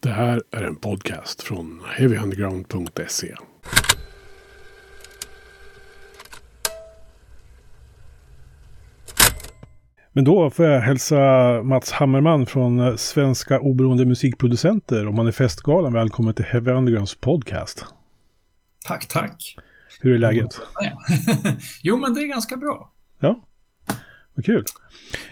Det här är en podcast från heavyunderground.se. Men då får jag hälsa Mats Hammerman från Svenska Oberoende Musikproducenter och Manifestgalan välkommen till Heavy Undergrounds podcast. Tack, tack. Hur är läget? jo, men det är ganska bra. Ja, vad kul.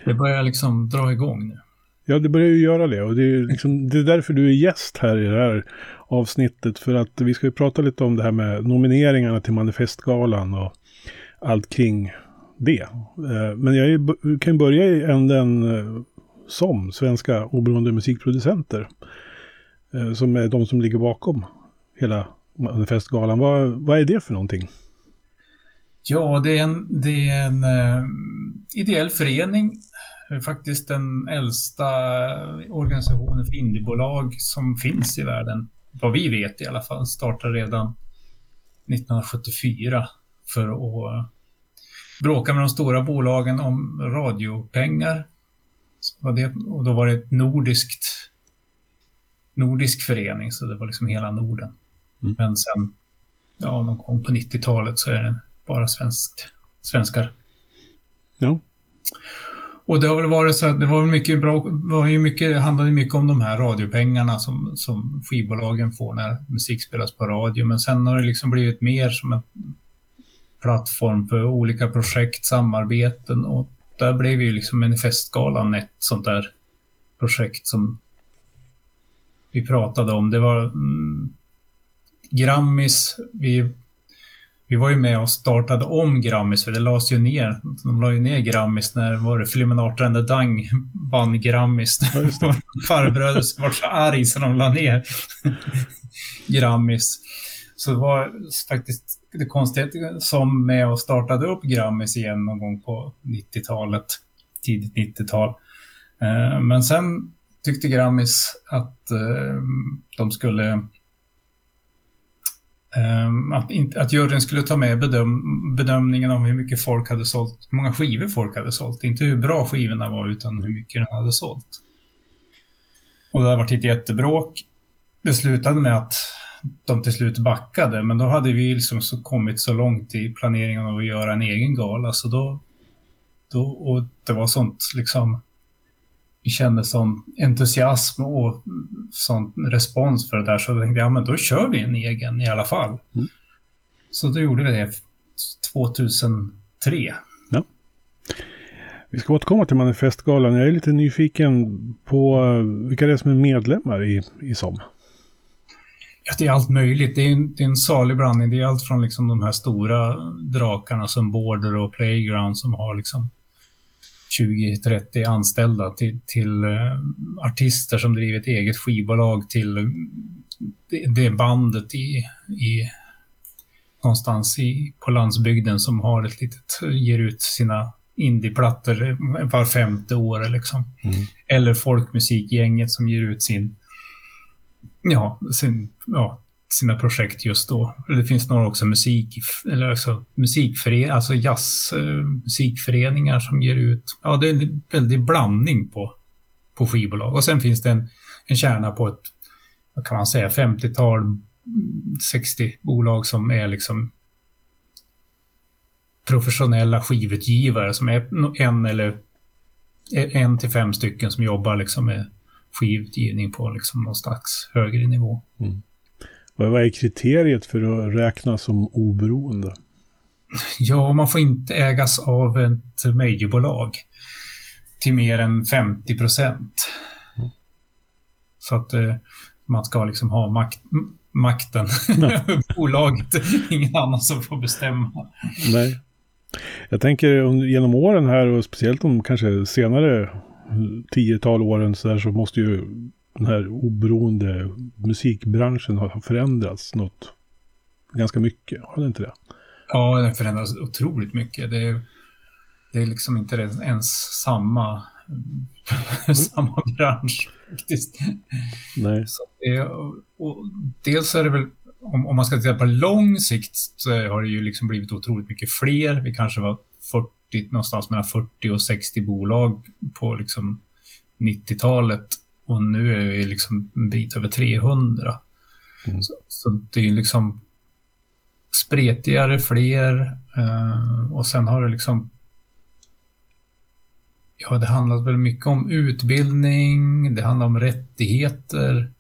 Det börjar liksom dra igång nu. Ja, det börjar ju göra det. Och det är, liksom, det är därför du är gäst här i det här avsnittet. För att vi ska ju prata lite om det här med nomineringarna till Manifestgalan och allt kring det. Eh, men jag kan börja i änden eh, som Svenska Oberoende Musikproducenter. Eh, som är de som ligger bakom hela Manifestgalan. Vad, vad är det för någonting? Ja, det är en, det är en ideell förening faktiskt den äldsta organisationen för indiebolag som finns i världen. Vad vi vet i alla fall. Startade redan 1974 för att bråka med de stora bolagen om radiopengar. och då var det ett nordiskt nordisk förening, så det var liksom hela Norden. Mm. Men sen, ja, någon gång på 90-talet så är det bara svenskt, svenskar. Ja. Och det har väl varit så att det var mycket bra, var ju mycket, det handlade mycket om de här radiopengarna som, som skivbolagen får när musik spelas på radio. Men sen har det liksom blivit mer som en plattform för olika projekt, samarbeten och där blev ju liksom Manifestgalan ett sånt där projekt som vi pratade om. Det var mm, Grammis, vi vi var ju med och startade om Grammis, för det lades ju ner. De la ju ner Grammis när var det Filiminart Rende Dang vann Grammis. Ja, Farbröder var så arg så de la ner Grammis. Så det var faktiskt det konstiga som med och startade upp Grammis igen någon gång på 90-talet, tidigt 90-tal. Eh, men sen tyckte Grammis att eh, de skulle Ehm, att, att juryn skulle ta med bedöm, bedömningen om hur mycket folk hade sålt, hur många skivor folk hade sålt. Inte hur bra skivorna var, utan hur mycket de hade sålt. Och det har varit ett jättebråk. Det slutade med att de till slut backade, men då hade vi liksom så kommit så långt i planeringen av att göra en egen gala, så då, då och det var sånt liksom kände sån entusiasm och sån respons för det där så jag tänkte jag, ja men då kör vi en egen i alla fall. Mm. Så då gjorde vi det 2003. Ja. Vi ska återkomma till Manifestgalan. Jag är lite nyfiken på eh, vilka det är som är medlemmar i, i SOM. Ja, det är allt möjligt. Det är en, det är en salig blandning. Det är allt från liksom de här stora drakarna som Border och Playground som har liksom 20-30 anställda till, till uh, artister som driver ett eget skivbolag till uh, det, det bandet i, i någonstans i, på landsbygden som har ett litet, ger ut sina indieplattor var femte år liksom. Mm. Eller folkmusikgänget som ger ut sin, ja, sin, ja, sina projekt just då. Det finns några också musik, eller alltså musikföreningar, alltså jazzmusikföreningar eh, musikföreningar som ger ut, ja det är en väldig blandning på, på skivbolag. Och sen finns det en, en kärna på ett, vad kan man säga, 50-tal, 60 bolag som är liksom professionella skivutgivare som är en eller en till fem stycken som jobbar liksom med skivutgivning på liksom någon slags högre nivå. Mm. Vad är kriteriet för att räknas som oberoende? Ja, man får inte ägas av ett majorbolag till mer än 50 procent. Mm. Så att eh, man ska liksom ha makt, makten över bolaget. Ingen annan som får bestämma. Nej. Jag tänker genom åren här och speciellt de kanske senare tiotal åren så, där, så måste ju den här oberoende musikbranschen har förändrats något ganska mycket. Har det inte det? Ja, den förändras otroligt mycket. Det är, det är liksom inte ens samma, mm. samma bransch faktiskt. Nej. Så och dels är det väl, om, om man ska titta på lång sikt, så har det ju liksom blivit otroligt mycket fler. Vi kanske var 40, någonstans mellan 40 och 60 bolag på liksom 90-talet och nu är vi liksom en bit över 300. Mm. Så, så, det är liksom spretigare, fler eh, och sen har det liksom Ja, det handlar väl mycket om utbildning, det handlar om rättigheter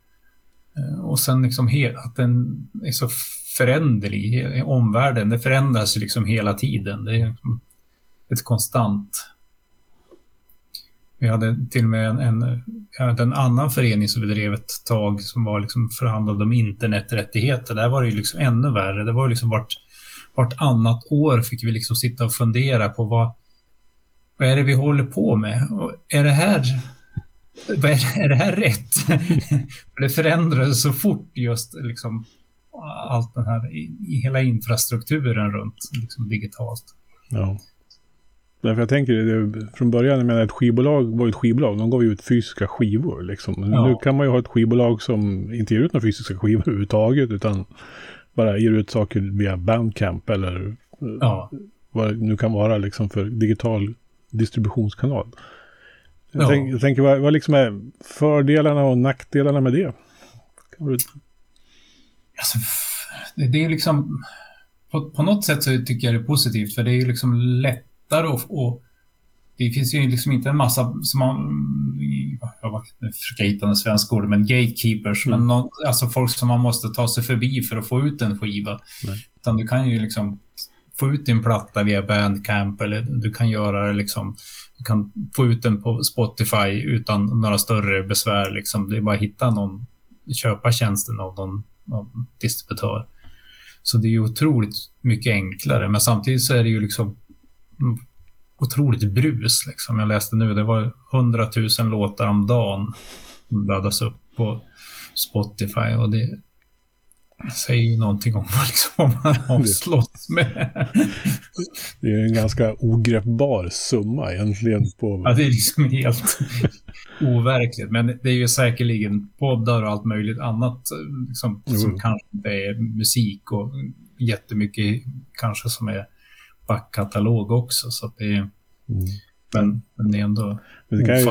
eh, och sen liksom att den är så föränderlig. Omvärlden, det förändras liksom hela tiden. Det är liksom ett konstant vi hade till och med en, en, en annan förening som vi drev ett tag som var liksom förhandlade om interneträttigheter. Där var det ju liksom ännu värre. Det var liksom vart, vart annat år fick vi liksom sitta och fundera på vad, vad är det vi håller på med? Och är det här är, är det här rätt? det förändrades så fort just liksom allt den här, i, hela infrastrukturen runt liksom digitalt. Ja. Därför jag tänker, det, från början, jag menar ett skivbolag var ett skivbolag. De gav ju ut fysiska skivor liksom. Ja. Nu kan man ju ha ett skivbolag som inte ger ut några fysiska skivor överhuvudtaget. Utan bara ger ut saker via Bandcamp eller ja. vad det nu kan vara liksom för digital distributionskanal. Jag, ja. tänk, jag tänker, vad, vad liksom är fördelarna och nackdelarna med det? Du... Alltså, det, det är liksom... På, på, något sätt så tycker jag det är positivt, för det är liksom lätt lättare och, och det finns ju liksom inte en massa som man, jag försöker hitta en svensk ord, men gatekeepers, mm. men någon, alltså folk som man måste ta sig förbi för att få ut en skiva. Nej. Utan du kan ju liksom få ut din platta via Bandcamp eller du kan göra det liksom, du kan få ut den på Spotify utan några större besvär liksom. Det är bara att hitta någon, köpa tjänsten av någon, någon distributör. Så det är ju otroligt mycket enklare, men samtidigt så är det ju liksom otroligt brus. Liksom. Jag läste nu, det var 100 000 låtar om dagen som laddas upp på Spotify och det säger ju någonting om vad liksom, man har slått med. Det är en ganska ogreppbar summa egentligen. På... Ja, det är liksom helt overkligt. Men det är ju säkerligen poddar och allt möjligt annat liksom, som kanske inte är musik och jättemycket kanske som är backkatalog också. Så det är, mm. men, men det är ändå men det kan ju,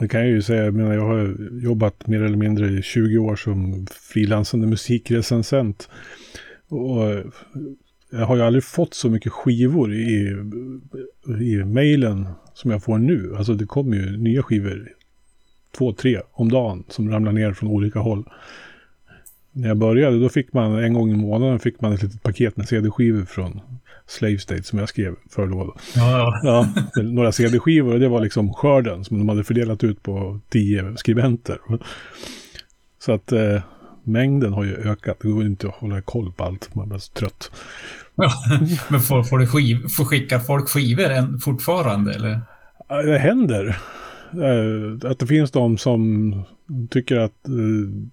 Det kan jag ju säga, jag, menar, jag har jobbat mer eller mindre i 20 år som frilansande musikrecensent. Och jag har ju aldrig fått så mycket skivor i, i mejlen som jag får nu. Alltså det kommer ju nya skivor, två, tre om dagen som ramlar ner från olika håll när jag började då fick man en gång i månaden fick man ett litet paket med CD-skivor från Slave State som jag skrev för då. Ja, ja. ja några CD-skivor och det var liksom skörden som de hade fördelat ut på tio skribenter. Så att eh, mängden har ju ökat. Det går inte att hålla koll på allt. Man blir så trött. Ja, men får, får, du skiv, får skicka folk skivor än, fortfarande eller? Det händer. Eh, att det finns de som tycker att eh,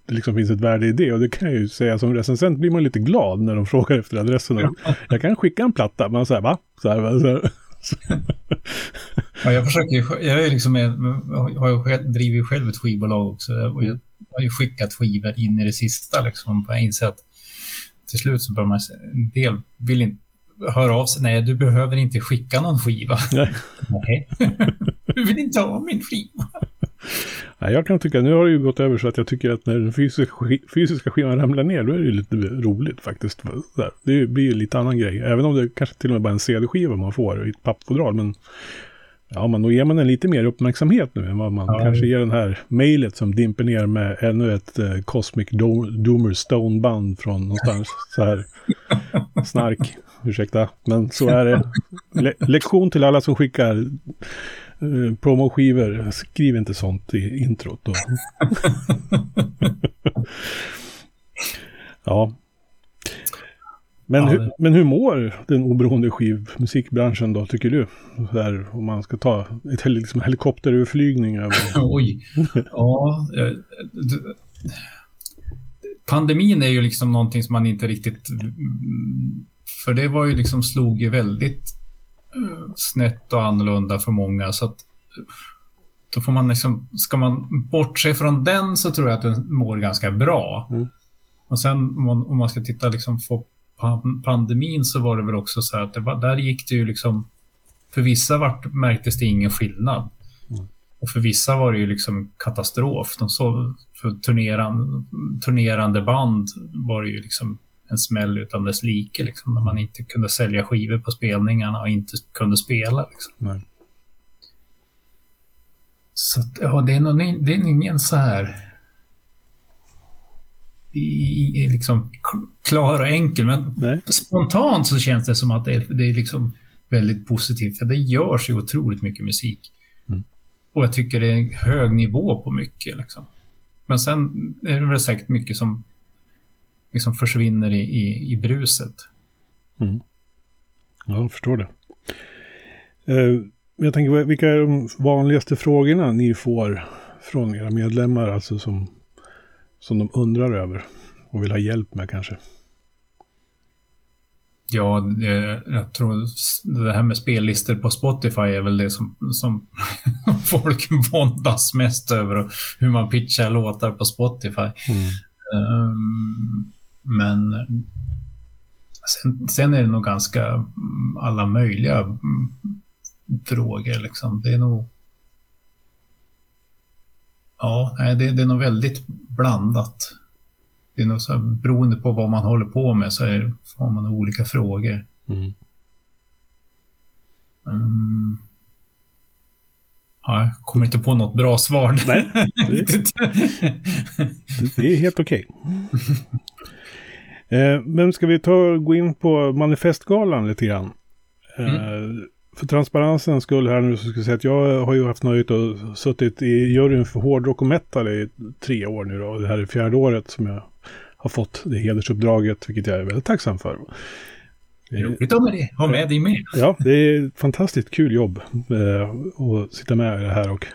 det liksom finns ett värde i det. Och det kan jag ju säga som recensent blir man lite glad när de frågar efter adressen. Jag kan skicka en platta, man säger va? Så här, så här. ja, jag försöker jag är liksom, har ju själv, driver själv ett skivbolag också. Och jag har ju skickat skivor in i det sista liksom. Jag inser att till slut så bör man, en del vill inte höra av sig. Nej, du behöver inte skicka någon skiva. Nej. Nej. Du vill inte ha min skiva. Nej, jag kan tycka, nu har det ju gått över så att jag tycker att när den fysiska, fysiska skivan ramlar ner, då är det lite roligt faktiskt. Det blir ju lite annan grej. Även om det kanske till och med bara är en CD-skiva man får i ett pappfodral. Men ja, men då ger man den lite mer uppmärksamhet nu än vad man ja, kanske ger den här mejlet som dimper ner med ännu ett eh, Cosmic Do Doomer Stone-band från någonstans så här snark. Ursäkta, men så är det. Le lektion till alla som skickar uh, promoskivor. Skriv inte sånt i introt. Då. ja. Men, ja, hur, men hur mår den oberoende skivmusikbranschen då, tycker du? Där, om man ska ta ett liksom helikopteröverflygning över... Oj. Ja. Eh, pandemin är ju liksom någonting som man inte riktigt för det var ju liksom, slog ju väldigt snett och annorlunda för många. Så att då får man liksom, ska man bortse från den så tror jag att den mår ganska bra. Mm. Och sen om man, om man ska titta liksom på pandemin så var det väl också så här att det var, där gick det ju liksom, för vissa vart, märktes det ingen skillnad. Mm. Och för vissa var det ju liksom katastrof. De så, för turneran, turnerande band var det ju liksom en smäll utan dess like. Liksom, när man inte kunde sälja skivor på spelningarna och inte kunde spela. Liksom. Nej. Så ja, det är, någon, det är ingen så här i, i, liksom klar och enkel. Men Nej. spontant så känns det som att det är, det är liksom väldigt positivt. För det görs ju otroligt mycket musik. Mm. Och jag tycker det är en hög nivå på mycket. Liksom. Men sen är det väl säkert mycket som liksom försvinner i, i, i bruset. Mm. Ja, jag förstår det. Eh, jag tänker, vilka är de vanligaste frågorna ni får från era medlemmar, alltså som, som de undrar över och vill ha hjälp med kanske? Ja, det, jag tror det här med spellistor på Spotify är väl det som, som folk våndas mest över. Hur man pitchar låtar på Spotify. Mm. Um, men sen, sen, är det nog ganska alla möjliga frågor. Liksom. Det är nog... Ja, det, det är nog väldigt blandat det är nog så här, beroende på vad man håller på med så är, har man olika frågor. Mm. Um, ja, jag kommer inte på något bra svar. Nej, det, det är helt okej. Okay. Eh, men ska vi ta gå in på manifestgalan lite grann? Eh, mm. För transparensens skull här nu så ska jag säga att jag har ju haft nöjet att suttit i juryn för hårdrock och metal i tre år nu då. Det här är fjärde året som jag har fått det hedersuppdraget, vilket jag är väldigt tacksam för. Roligt att ha med dig med. Ja, det är ett fantastiskt kul jobb eh, att sitta med i det här. Och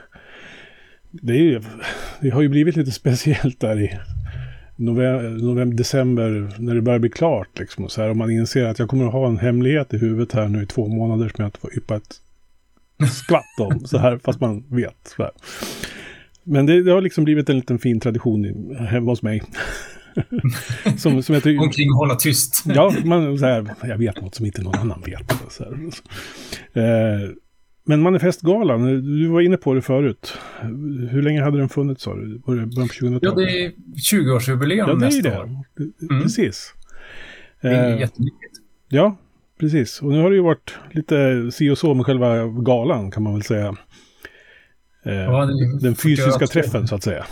det, är, det har ju blivit lite speciellt där i november, december när det börjar bli klart. Liksom, och så här, och man inser att jag kommer att ha en hemlighet i huvudet här nu i två månader som jag inte får yppa ett skvatt om. så här, fast man vet. Så här. Men det, det, har liksom blivit en liten fin tradition hemma hos mig. som, som jag tycker... Omkring att hålla tyst. ja, man, så här, jag vet något som inte någon annan vet. Så här. Eh, men manifestgalan, du var inne på det förut. Hur länge hade den funnits sa du? Var det början på 2000-talet? Ja, det är 20-årsjubileum ja, nästa det. år. Mm. Precis. Det är eh, jättemycket. Ja, precis. Och nu har det ju varit lite si och så med själva galan kan man väl säga. Eh, ja, den fysiska träffen så att säga.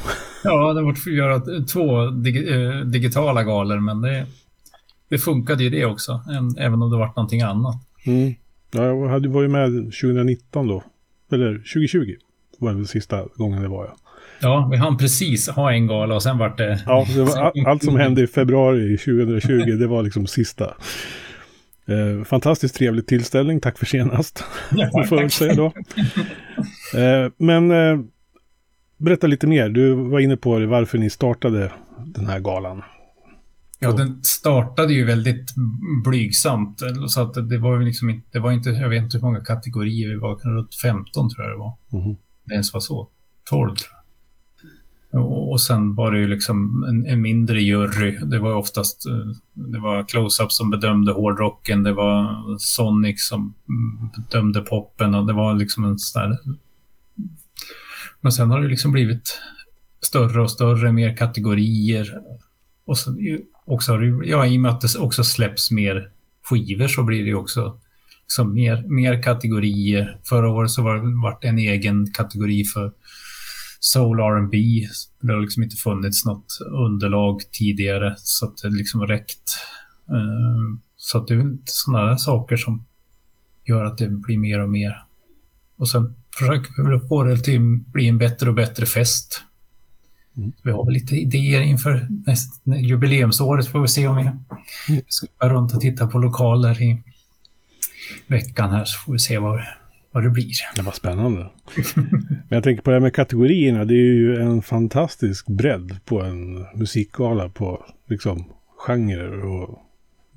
Ja, det har varit göra två dig eh, digitala galor, men det, det funkade ju det också, även om det var någonting annat. Mm. Ja, jag hade, var ju med 2019 då, eller 2020 var det sista gången det var jag. Ja, vi hann precis ha en gala och sen vart det... Ja, det var allt som hände i februari 2020, det var liksom sista. Eh, fantastiskt trevlig tillställning, tack för senast. Ja, får jag säga då. Eh, men eh, berätta lite mer, du var inne på det, varför ni startade den här galan. Ja, den startade ju väldigt blygsamt. Så att det var liksom inte, det var inte, jag vet inte hur många kategorier vi var, runt 15 tror jag det var. Mm. Det ens var så. 12 tror jag. Och, sen var det ju liksom en, en, mindre jury. Det var oftast eh, det var Close-Up som bedömde hårdrocken. Det var Sonic som bedömde poppen och det var liksom en sån där... Men sen har det liksom blivit större och större, mer kategorier. Och så också har ja, i och med att det också släpps mer skivor så blir det också liksom mer, mer kategorier. Förra året så var det en egen kategori för soul R&B. Det har liksom inte funnits något underlag tidigare så att det liksom räckt. Eh, så att det är sådana där saker som gör att det blir mer och mer. Och sen försöker vi få det till att bli en bättre och bättre fest. Mm. Vi har väl lite idéer inför nästa, jubileumsåret får vi se om vi ska runt och titta på lokaler i veckan här så får vi se vad, vad det blir. Det var spännande. Men jag tänker på det här med kategorierna. Det är ju en fantastisk bredd på en musikgala på liksom genrer och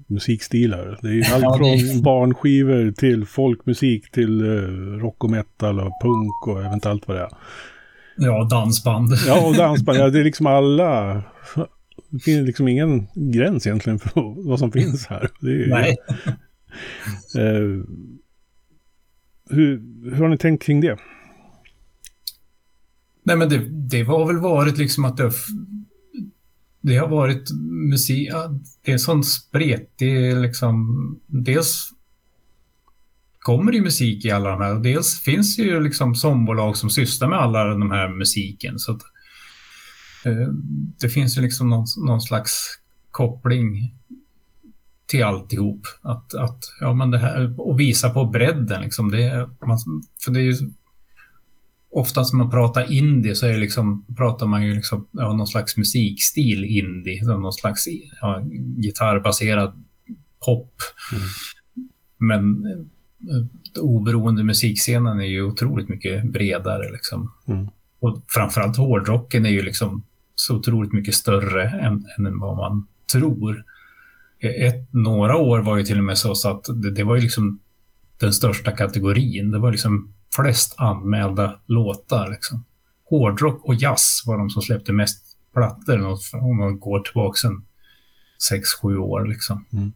musikstilar. Det är ju allt från barnskivor till folkmusik till uh, rock och metal och punk och eventuellt vad det är. Ja, dansband. Ja, och dansband. Ja, det är liksom alla. Det finns liksom ingen gräns egentligen för vad som finns här. Är, Nej. Uh, hur, hur har ni tänkt kring det? Nej, men det, det har väl varit liksom att det, det har varit musik, det är sån spret. Det är liksom, dels kommer det musik i alla de här, och dels finns det ju liksom sångbolag som sysslar med alla de här musiken. Så att, eh, det finns ju liksom någon, någon slags koppling till alltihop. Att, att, ja, men det här, och visa på bredden. Liksom. Det, man, för det är ju oftast när man pratar indie så är liksom, pratar man ju liksom, ja, någon slags musikstil indie, någon slags ja, gitarrbaserad pop. Mm. Men oberoende musikscenen är ju otroligt mycket bredare. Liksom. Mm. Och framförallt hårdrocken är ju liksom så otroligt mycket större än, än vad man tror. Ett, några år var ju till och med så, så att det, det var ju liksom den största kategorin. Det var liksom flest anmälda låtar. Liksom. Hårdrock och jazz var de som släppte mest plattor om man går tillbaka en sex sju år. Liksom. Mm.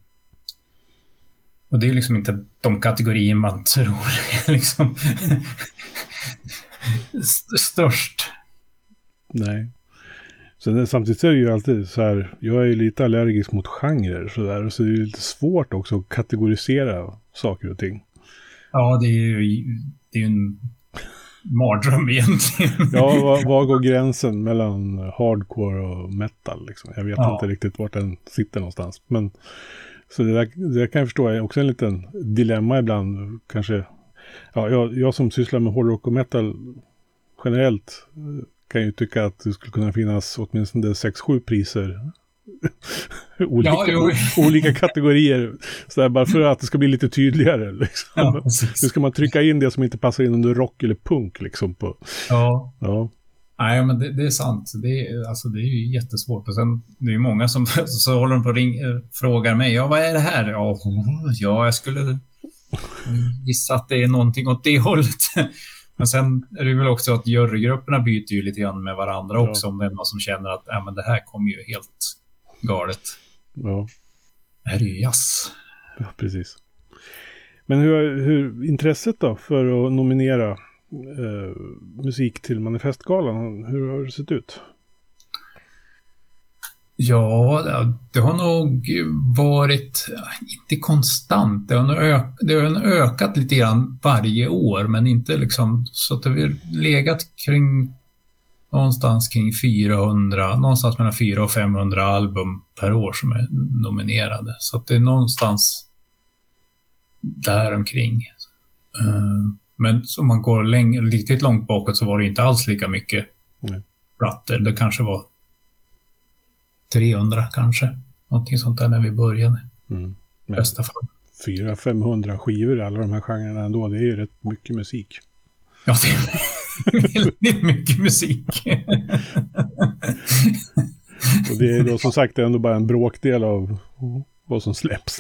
Och det är liksom inte de kategorier man tror är liksom störst. Nej. Sen, samtidigt är det ju alltid så här, jag är lite allergisk mot genrer så där, så det är lite svårt också att kategorisera saker och ting. Ja, det är ju det är en mardröm egentligen. Ja, var, var, går gränsen mellan hardcore och metal? Liksom? Jag vet ja. inte riktigt vart den sitter någonstans. Men, så det, där, det där kan jag förstå är också en liten dilemma ibland. Kanske, ja, jag, jag som sysslar med hårdrock och metal generellt kan ju tycka att det skulle kunna finnas åtminstone 6-7 priser olika, ja, olika kategorier. Så där, bara för att det ska bli lite tydligare. Liksom. Ja, nu ska man trycka in det som inte passar in under rock eller punk. Liksom, på. Ja. ja. Nej, men det, det, är sant. Det är, alltså, det är ju jättesvårt. Och sen, det är många som så håller de på ring, eh, frågar mig. Ja, vad är det här? Ja, ja, jag skulle gissa att det är någonting åt det hållet. Men sen är det väl också att jurygrupperna byter ju lite grann med varandra också. Ja. Om det är någon som känner att ja, men det här kommer ju helt galet. Ja. Det här är ju jazz. Ja, precis. Men hur, hur intresset då för att nominera eh, musik till manifestgalan, hur har det sett ut? Ja, det har nog varit, inte konstant, det har, nog ök, det har ökat lite grann varje år, men inte liksom så att det har legat kring någonstans kring 400, någonstans mellan 400 och 500 album per år som är nominerade. Så att det är någonstans däromkring. Uh, eh, men om man går längre, riktigt långt bakåt så var det inte alls lika mycket mm. plattor. Det kanske var 300 kanske. Någonting sånt där när vi började. Mm. bästa fall. 400-500 skivor alla de här genrerna ändå. Det är ju rätt mycket musik. Ja, det är väldigt mycket musik. Och det är då som sagt ändå bara en bråkdel av vad som släpps.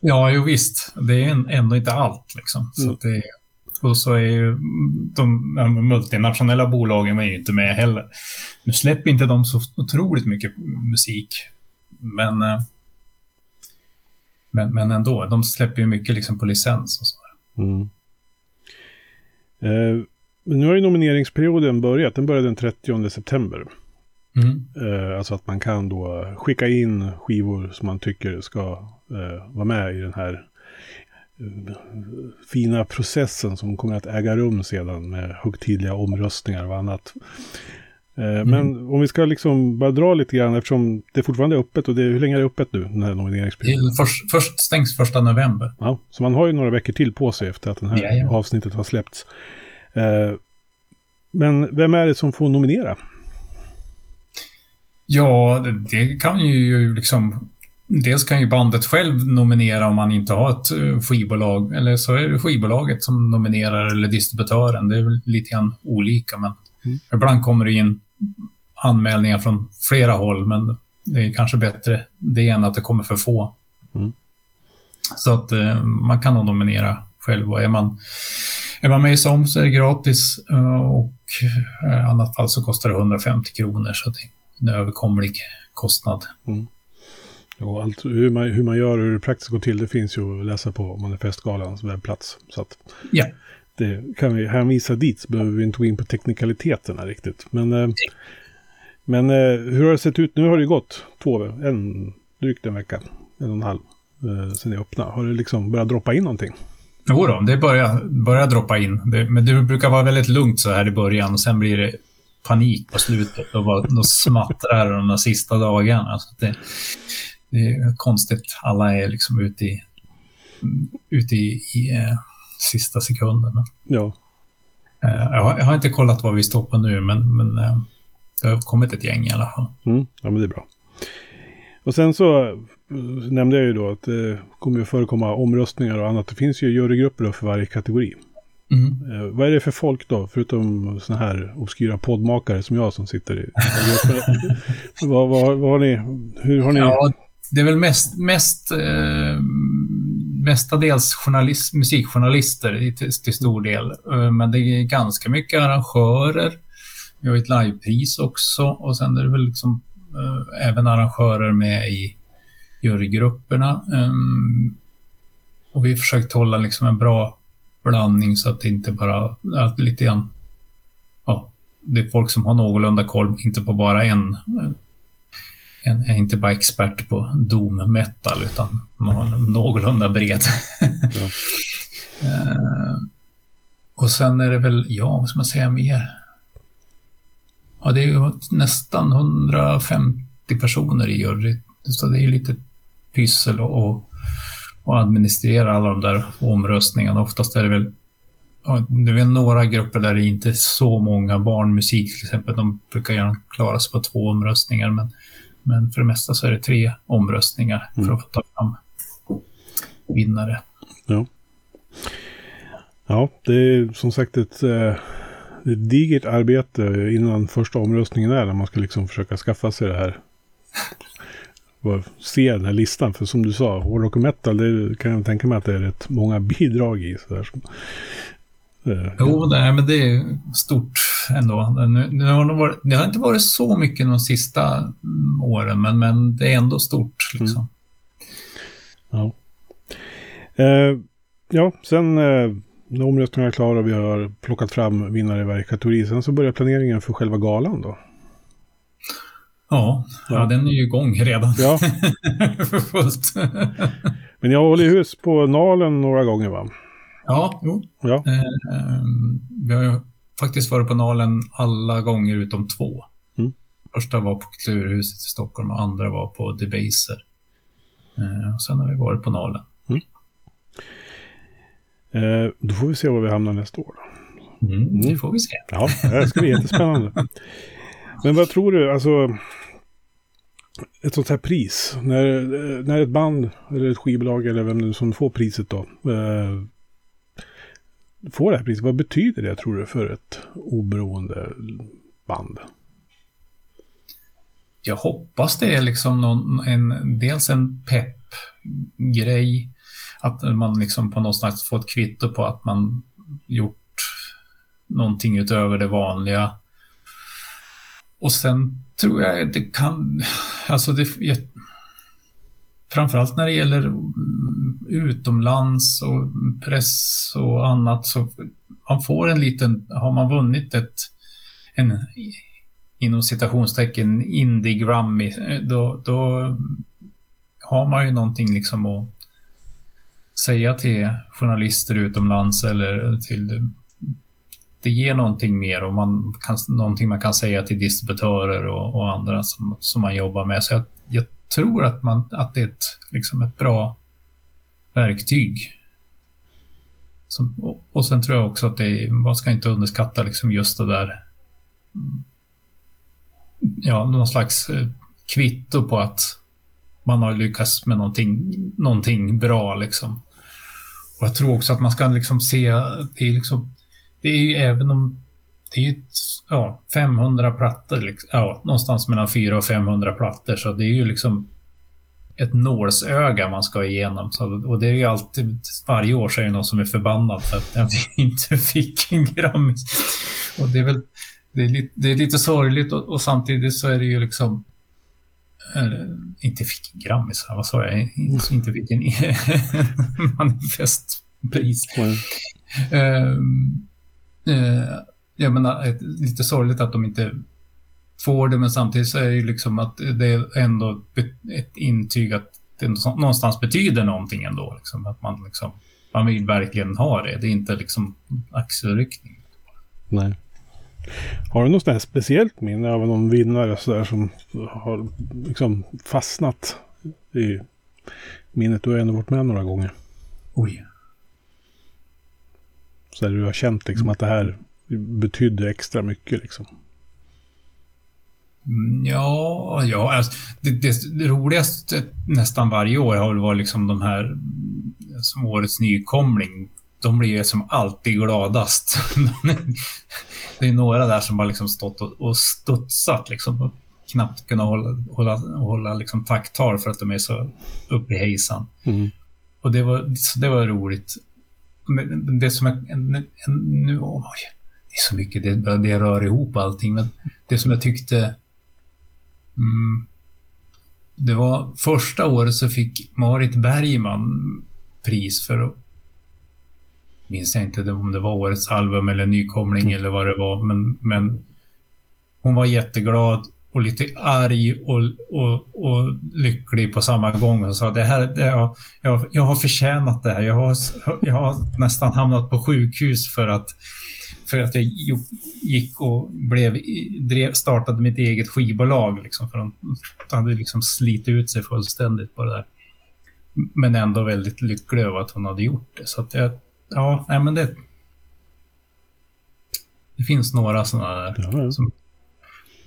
Ja, jo visst. Det är ändå inte allt liksom. Så mm. det, och så är ju de, de multinationella bolagen är ju inte med heller. Nu släpper inte de så otroligt mycket musik. Men, eh, men, men ändå, de släpper ju mycket liksom på licens och så. Mm. Eh, nu har ju nomineringsperioden börjat. Den började den 30 september. Mm. Eh, alltså att man kan då skicka in skivor som man tycker ska eh, vara med i den här fina processen som kommer att äga rum sedan med högtidliga omröstningar och annat. Eh, mm. Men om vi ska liksom bara dra lite grann eftersom det fortfarande är öppet och det, hur länge är det öppet nu, den här nomineringsperioden? Först, först stängs första november. Ja, så man har ju några veckor till på sig efter att det här ja, ja. avsnittet har släppts. Eh, men vem är det som får nominera? Ja, det kan ju liksom... Dels kan ju bandet själv nominera om man inte har ett eh, skivbolag. Eller så är det skivbolaget som nominerar eller distributören. Det är väl lite grann olika. Men mm. ibland kommer det in anmälningar från flera håll. Men det är kanske bättre det än att det kommer för få. Mm. Så att eh, man kan nog nominera själv. Och är man är man med i SOM så är det gratis eh, och i annat fall så kostar det 150 kronor så det är en överkomlig kostnad. Mm. Och allt, hur, man, hur man gör och hur det praktiskt går till det finns ju att läsa på Manifestgalans webbplats. Så att, ja. det kan vi hänvisa dit så behöver vi inte gå in på teknikaliteterna riktigt. Men, eh, men eh, hur har det sett ut? Nu har det gått två, en, drygt en vecka, en och en halv, eh, sedan jag öppnade. Har det liksom börjat droppa in någonting? Jo då, det börjar, börjar droppa in. Det, men det brukar vara väldigt lugnt så här i början och sen blir det panik på slutet och bara, då smattrar det de sista dagarna. Alltså det, det är konstigt. Alla är liksom ute i, ute i, i eh, sista sekunden. Ja. Eh, jag, har, jag, har, inte kollat vad vi står på nu, men, men eh, det har kommit ett gäng i alla fall. Mm, ja, men det är bra. Och sen så eh, nämnde jag ju då att det kommer att förekomma omröstningar och annat. Det finns ju jurygrupper för varje kategori. Mm. Eh, vad är det för folk då, förutom sådana här obskyra poddmakare som jag som sitter i vad, vad, vad har ni, hur har ni... Ja, det är väl mest, mest eh, mestadels journalist, musikjournalister till, till stor del. Eh, men det är ganska mycket arrangörer. Vi har ett livepris också och sen är det väl liksom eh, även arrangörer med i jurygrupperna. Um, och vi har försökt hålla liksom en bra blandning så att det inte bara är lite grann, ja, det är folk som har någorlunda koll, inte på bara en, en är inte bara expert på doom metal utan man har någorlunda bred. Ja. uh, och sen är det väl, ja, vad ska man säga mer? Ja, det är ju nästan 150 personer i jury, så det är lite pyssel och, och administrera alla de där omröstningarna. Oftast är det väl det är några grupper där det inte är så många barnmusik till exempel. De brukar gärna klara sig på två omröstningar, men, men för det mesta så är det tre omröstningar mm. för att ta fram vinnare. Ja. Ja, det är som sagt ett, eh, ett digert arbete innan första omröstningen är när man ska liksom försöka skaffa sig det här se den här listan. För som du sa, hårdrock och metal, det kan jag tänka mig att det är rätt många bidrag i. Så där. Eh, jo, det, men det är stort ändå. Nu, nu har det, varit, det, har inte varit så mycket de sista mm, åren, men, men det är ändå stort. Liksom. Mm. Ja. Eh, ja, sen eh, när omröstningen är klar och vi har plockat fram vinnare i varje kategori, sen så börjar planeringen för själva galan då. Ja, ja. ja den är ju igång redan. Ja. För fullt. Men jag hållit hus på Nalen några gånger va? Ja, jo. Ja. Eh, vi har ju faktiskt varit på Nalen alla gånger utom två. Mm. Första var på Kulturhuset i Stockholm och andra var på Debaser. Eh, och sen har vi varit på Nalen. Mm. Eh, då får vi se var vi hamnar nästa år. Mm, mm. Det får vi se. Ja, det ska bli jättespännande. Men vad tror du, alltså ett sånt här pris, när, när ett band eller ett skivbolag eller vem nu som får priset då, eh, få det här priset, vad betyder det tror du för ett oberoende band? Jag hoppas det är liksom någon, en, dels en peppgrej. att man liksom på något sätt får ett kvitto på att man gjort någonting utöver det vanliga. Och sen tror jag det kan, alltså det, jag, framförallt när det gäller utomlands och press och annat så man får en liten, har man vunnit ett, en inom citationstecken indie-grammy, då, då har man ju någonting liksom att säga till journalister utomlands eller till det ger någonting mer och man kan, någonting man kan säga till distributörer och, och andra som, som man jobbar med. Så jag, jag tror att, man, att det är ett, liksom ett bra verktyg. Som, och, och sen tror jag också att det är, man ska inte underskatta liksom just det där mm, ja, någon slags eh, kvitto på att man har lyckats med någonting, någonting bra. Liksom. Och jag tror också att man ska liksom se, det är liksom det är ju även om det är ja, 500 plattor, liksom, ja, någonstans mellan 400 och 500 plattor, så det är ju liksom ett nålsöga man ska igenom. Så, och det är ju alltid, varje år så är det någon som är förbannad för att den inte fick en Grammis. Och det är väl, det är lite, det är lite sorgligt och, och, samtidigt så är det ju liksom, eller, inte fick en Grammis, vad sa jag? Inte fick en manifestpris. Mm. eh, eh, jag menar, lite sorgligt att de inte får det, men samtidigt så är det ju liksom att det är ändå ett intyg att det någonstans betyder någonting ändå. Liksom, att man, liksom, man vill verkligen ha det. Det är inte liksom axelryckning. Nej. Har du något här speciellt minne av någon vinnare så där som har liksom fastnat i minnet? Du har ändå varit med några gånger. Oj. Så du har känt liksom att det här betydde extra mycket liksom. Mm, ja, ja alltså, det, det, det, roligaste nästan varje år har väl varit liksom de här som årets nykomling. De blir ju som alltid gladast. det är några där som har liksom stått och, och studsat liksom och knappt kunnat hålla, hålla, hålla liksom takttal för att de är så uppe i hejsan. Mm. Och det var, det var roligt. Men det som jag, nu, oj, det är så mycket, det, det rör ihop allting, men det som jag tyckte Mm. Det var första året så fick Marit Bergman pris för minns jag inte om det var årets album eller nykomling mm. eller vad det var, men, men hon var jätteglad och lite arg och, och, och lycklig på samma gång och sa det här, det, jag, jag, jag har förtjänat det här. Jag har, jag har nästan hamnat på sjukhus för att för att jag gick och blev, drev, startade mitt eget skivbolag. Liksom, för de hade liksom slitit ut sig fullständigt på det där. Men ändå väldigt lycklig över att hon hade gjort det. Så att jag, ja, nej men det... Det finns några sådana där. Ja, som,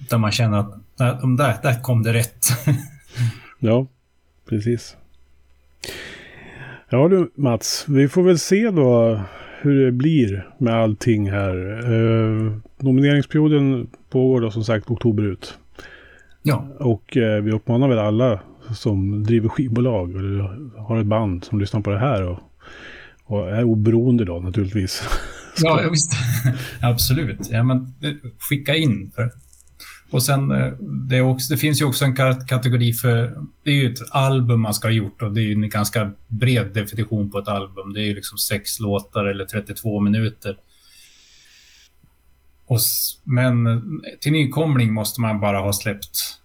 där man känner att nej, de där, där kom det rätt. ja, precis. Ja du Mats, vi får väl se då hur det blir med allting här. Eh, nomineringsperioden pågår då som sagt oktober ut. Ja. Och eh, vi uppmanar väl alla som driver skivbolag eller har ett band som lyssnar på det här och, och är oberoende då naturligtvis. ja, visst. Absolut. Ja, men, eh, skicka in. För och sen, eh, det, också, det, finns ju också en kategori för, det är ju ett album man ska ha gjort och det är ju en ganska bred definition på ett album. Det är ju liksom sex låtar eller 32 minuter. Och, men eh, till nykomling måste man bara ha släppt,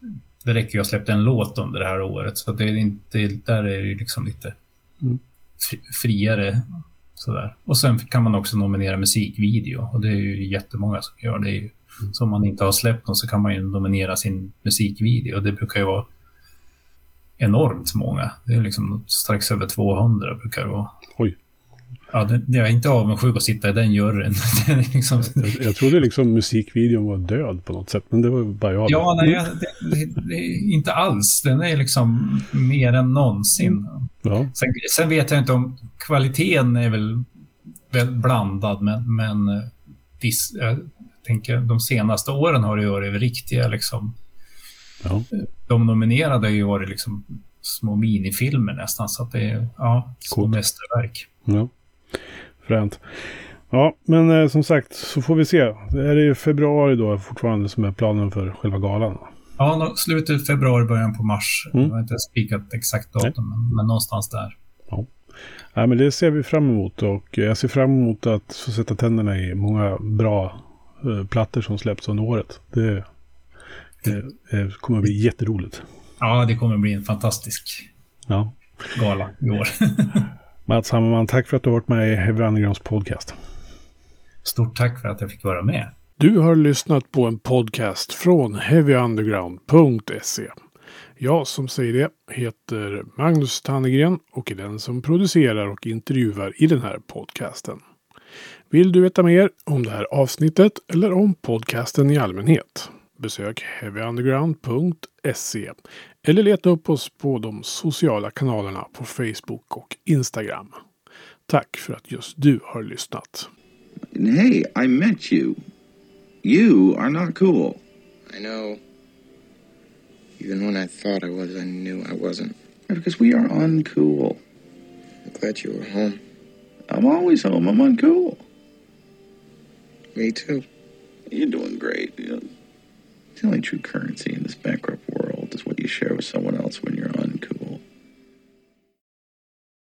det räcker ju att ha släppt en låt under det här året. Så det är inte, där är det liksom lite mm. friare. Sådär. Och sen kan man också nominera musikvideo och det är ju jättemånga som gör det. Ju, som man inte har släppt någon så kan man ju nominera sin musikvideo. Det brukar ju vara enormt många. Det är liksom strax över 200 brukar det vara. Oj. Ja, det, jag är inte avundsjuk att sitta i den juryn. liksom... jag, jag trodde liksom musikvideon var död på något sätt, men det var bara jag. Ja, nej, det, det, det, inte alls. Den är liksom mer än någonsin. Ja. Sen, sen, vet jag inte om kvaliteten är väl, väl blandad, men, men eh, viss, tänker de senaste åren har det varit riktiga liksom. Ja. De nominerade har ju varit liksom små minifilmer nästan så att det är ja, små mästerverk. Ja, fränt. Ja, men eh, som sagt så får vi se. Det är i februari då fortfarande som är planen för själva galan. Ja, slutet februari, början på mars. Mm. Jag har inte spikat exakt datum, men, men, någonstans där. Ja. ja, men det ser vi fram emot och jag ser fram emot att få sätta tänderna i många bra Eh, plattor som släppts under året. Det, det, det kommer att bli jätteroligt. Ja, det kommer att bli en fantastisk ja. gala i år. Mats Hammarman, tack för att du har varit med i Heavy Undergrounds podcast. Stort tack för att jag fick vara med. Du har lyssnat på en podcast från heavyunderground.se. Jag som säger det heter Magnus Tannegren och är den som producerar och intervjuar i den här podcasten. Vill du veta mer om det här avsnittet eller om podcasten i allmänhet? Besök heavyunderground.se eller leta upp oss på de sociala kanalerna på Facebook och Instagram. Tack för att just du har lyssnat. Hey, I met you. You are not cool. I know. Even when I thought I was, I knew I wasn't. Because we are uncool. I'm glad you were home. I'm always home. I'm uncool. Me too. You're doing great. You know, the only true currency in this bankrupt world is what you share with someone else when you're